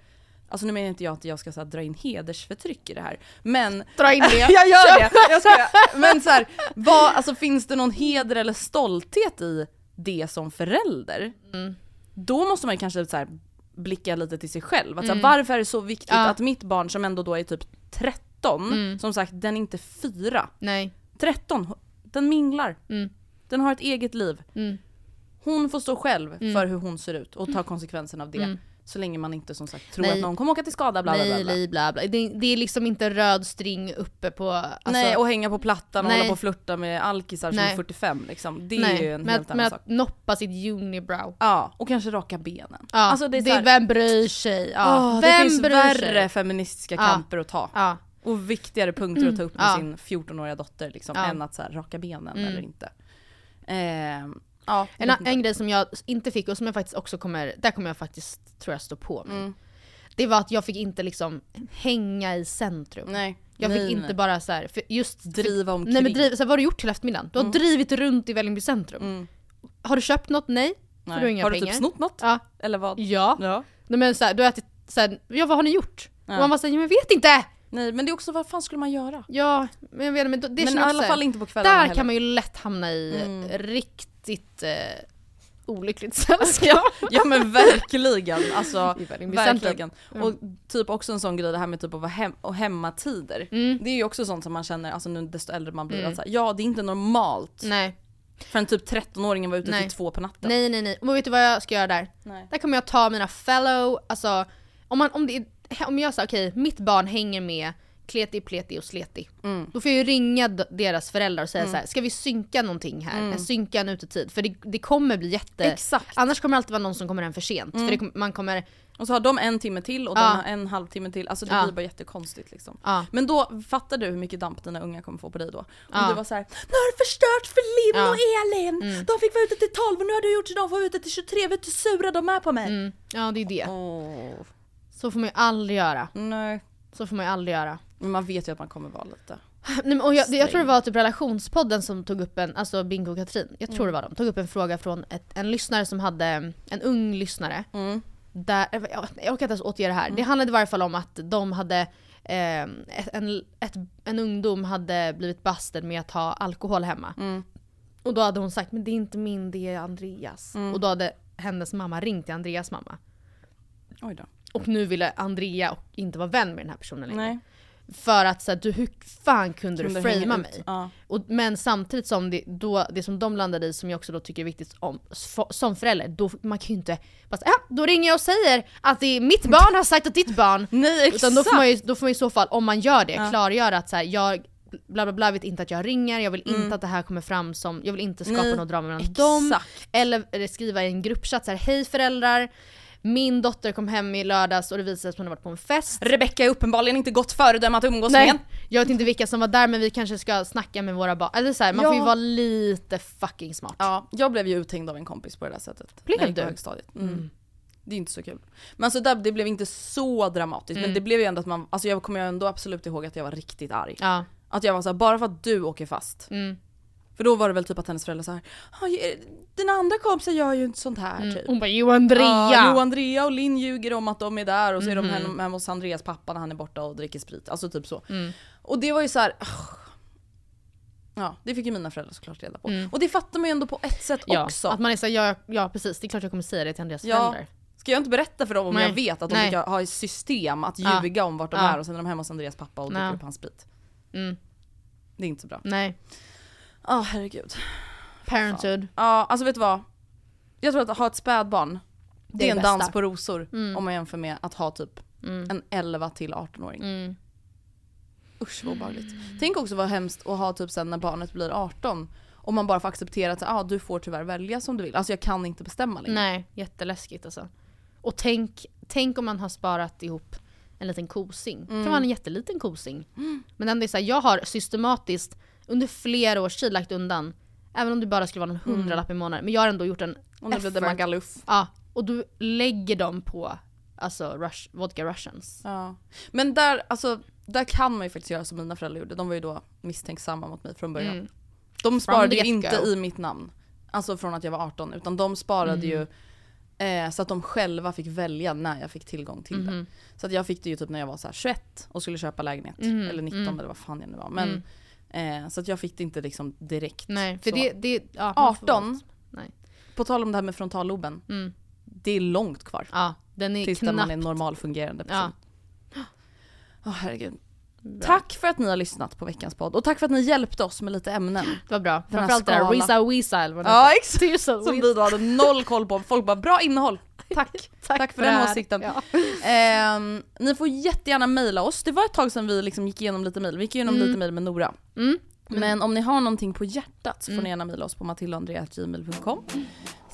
alltså nu menar inte jag att jag ska så här, dra in hedersförtryck i det här, men Dra in det. jag gör det! Jag skojar. Men så här, vad, alltså, finns det någon heder eller stolthet i det som förälder? Mm. Då måste man kanske så här, blicka lite till sig själv. Att, så här, Mm. varför är det så viktigt Ja. att mitt barn som ändå då är typ 13, Mm. som sagt den är inte fyra, Nej. 13, den minglar. Mm. Den har ett eget liv. Mm. Hon får stå själv Mm. för hur hon ser ut och ta konsekvenserna av det. Mm. Så länge man inte som sagt tror Nej. att någon kommer åka till skada bla bla bla. Nej, bla. bla. Det, det är liksom inte röd string uppe på... Alltså, Nej och hänga på plattan och Nej. hålla på och flirta med alkisar som är 45 liksom. Det är nej, ju en men, helt att- annan men sak. att noppa sitt unibrow. Ja, och kanske raka benen. Ja, Alltså det är, här, vem bryr sig? Ja. vem det finns värre sig? feministiska Ja. kamper att ta. Ja. Och viktigare punkter att ta upp med Ja. sin 14-åriga dotter liksom, än att så här, raka benen Mm. eller inte. Eh, Ja, En, en grej som jag inte fick och som jag faktiskt också kommer, där kommer jag faktiskt tror jag stå på mig. Mm. Det var att jag fick inte liksom hänga i centrum. Nej. Jag nej, fick inte nej. bara så här, för just driva omkring. Nej men driv, så här, vad har du gjort till eftermiddagen? Du har drivit runt i Vällingby centrum. Mm. Har du köpt något? Nej. För Nej. du har inga har du pengar. typ snott något? Ja. Eller vad? Ja. Ja. Nej, men så här, du har ätit, så här, ja vad har ni gjort? Ja. Och man bara säger, men jag vet inte! Nej men det är också vad fan skulle man göra? Ja, men jag vet inte, men det men i alla fall inte på kvällarna Där heller. kan man ju lätt hamna i Mm. riktigt eh, olyckligt sällskap. Ja men verkligen, alltså verkligen. Och typ också en sån grej det här med typ att vara hem och hemmatider. Mm. Det är ju också sånt som man känner, alltså nu desto äldre man blir, Mm. att så här, ja det är inte normalt Nej. för en typ 13-åring var ute Nej. till två på natten. nej, nej, nej. Men vet du vad jag ska göra där? Nej. Där kommer jag ta mina fellow, alltså om, man, om, det är, om jag säger okej, mitt barn hänger med kleti, pleti och sleti. Mm. Då får jag ju ringa deras föräldrar och säga så här: ska vi synka någonting här? Mm. Synka en utetid? För det, det kommer bli jätte... Exakt. Annars kommer det alltid vara någon som kommer hem för sent. För det, man kommer... Och så har de en timme till och Ja. den har en halvtimme till, alltså det Ja. blir bara jättekonstigt liksom. Ja. Men då, fattar du hur mycket damp dina unga kommer få på dig då? Om du var såhär, nu har du förstört för Linn och Elin! De fick vara ute till 12 och nu har du gjort så de får vara ute till 23, vet du hur sura de är på mig? Mm, ja det är det. Åh, Så får man ju aldrig göra. nej. Så får man ju aldrig göra. Men man vet ju att man kommer vara lite... Nej, och jag, jag tror det var typ relationspodden som tog upp en, alltså Bingo och Katrin, jag Mm. tror det var de, tog upp en fråga från ett, en lyssnare som hade, en ung lyssnare. Mm. Där, jag, jag orkar inte ens återge det här. Det handlade i varje fall om att de hade, eh, ett, en, ett, en ungdom hade blivit busted med att ha alkohol hemma. Mm. Och då hade hon sagt men det är inte min, det är Andreas. Mm. Och då hade hennes mamma ringt till Andreas mamma. Oj då. Och nu ville Andrea och inte vara vän med den här personen längre. Nej. För att så här, du, hur fan kunde, Kunde du framea mig? Ja. Och, men samtidigt som det, då, det som de landade i, som jag också då tycker är viktigt om, som förälder, då, man kan ju inte bara ja, då ringer jag och säger att det är mitt barn har sagt att ditt barn... Nej exakt! Utan då får, man ju, då får man i så fall, om man gör det, Ja. klargöra att så här, jag bla bla bla vet inte att jag ringer, jag vill inte Mm. att det här kommer fram som, jag vill inte skapa Nej, något drama mellan dem. Exakt. Eller, eller skriva i en gruppchatt så här, hej föräldrar, min dotter kom hem i lördags och det visade sig att hon har varit på en fest. Rebecka är uppenbarligen inte gott föredöme att umgås Nej, med. jag vet inte vilka som var där men vi kanske ska snacka med våra barn. Eller så här, man Ja. får ju vara lite fucking smart. Ja, jag blev ju uthängd av en kompis på det där sättet. Blev du? högstadiet. Mm. Det är inte så kul. Men alltså där, det blev inte så dramatiskt, men det blev ju ändå att man, alltså jag kommer ändå absolut ihåg att jag var riktigt arg. Ja. Att jag var såhär, bara för att du åker fast. Mm. För då var det väl typ att hennes föräldrar såhär, "Ja, dina andra kompisar gör ju inte sånt här typ. Hon bara Jo Andrea! Ja, jo, Andrea och Linn ljuger om att de är där och så är de Mhm. hem, hemma hos Andreas pappa när han är borta och dricker sprit. Alltså typ så. Mm. Och det var ju så här. "Ugh." Ja, det fick ju mina föräldrar såklart reda på. Mm. Och det fattar man ju ändå på ett sätt ja, också. Att man är såhär, ja, ja precis, det är klart jag kommer säga det till Andreas Ja. föräldrar. Ska jag inte berätta för dem om Nej. jag vet att de Nej. brukar ha ett system att Ja. ljuga om vart de Ja. är och sen är de hemma hos Andreas pappa och dricker Ja. upp hans sprit. Mm. Det är inte så bra. Nej. Ja, herregud. Parenthood. Ja, alltså vet du vad? Jag tror att ha ett spädbarn, det, är är en bästa. dans på rosor Mm. om man jämför med att ha typ Mm. en 11 till 18-åring. Mm. Usch vad obehagligt. Tänk också vad hemskt att ha typ sen när barnet blir 18 och man bara får acceptera att ah, du får tyvärr välja som du vill. Alltså jag kan inte bestämma längre. Nej, jätteläskigt alltså. Och tänk, tänk om man har sparat ihop en liten kosing. Det kan vara en jätteliten kosing. Men ändå är så här, jag har systematiskt under flera års tid lagt undan, även om det bara skulle vara någon hundralapp i månaden, men jag har ändå gjort en blir det. Magaluf. Ja, och du lägger dem på alltså rush, vodka russians. Ja. Men där, alltså, där kan man ju faktiskt göra som mina föräldrar gjorde. De var ju då misstänksamma mot mig från början. Mm. De sparade ju inte i mitt namn. Alltså från att jag var 18. Utan de sparade ju Mm. eh, så att de själva fick välja när jag fick tillgång till det. Så att jag fick det ju typ när jag var så här 21 och skulle köpa lägenhet. Mhm, Eller 19 mm. eller vad fan jag nu var. Men, eh, så att jag fick det inte liksom direkt. Nej, för så. det, det ja, man får 18, vara- Nej. på tal om det här med frontalloben. Mm. Det är långt kvar. Ja, den är Tills knappt. man är en normalfungerande person. Ja. Åh herregud. Tack för att ni har lyssnat på veckans podd och tack för att ni hjälpte oss med lite ämnen. Det var bra. Framförallt det där. Wisa Wisa eller vad det Ja exakt. Som vi då hade noll koll på. Folk bara bra innehåll. Tack. Tack, för det den här. åsikten. Ja. Ehm, ni får jättegärna mejla oss. Det var ett tag sedan vi liksom gick igenom lite mejl. Vi gick igenom Mm. lite mejl med Nora. Mm. Men om ni har någonting på hjärtat så får Mm. ni gärna mejla oss på matildaandrea.gmail.com.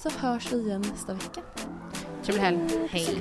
Så hörs vi igen nästa vecka. Trevlig helg. Hej.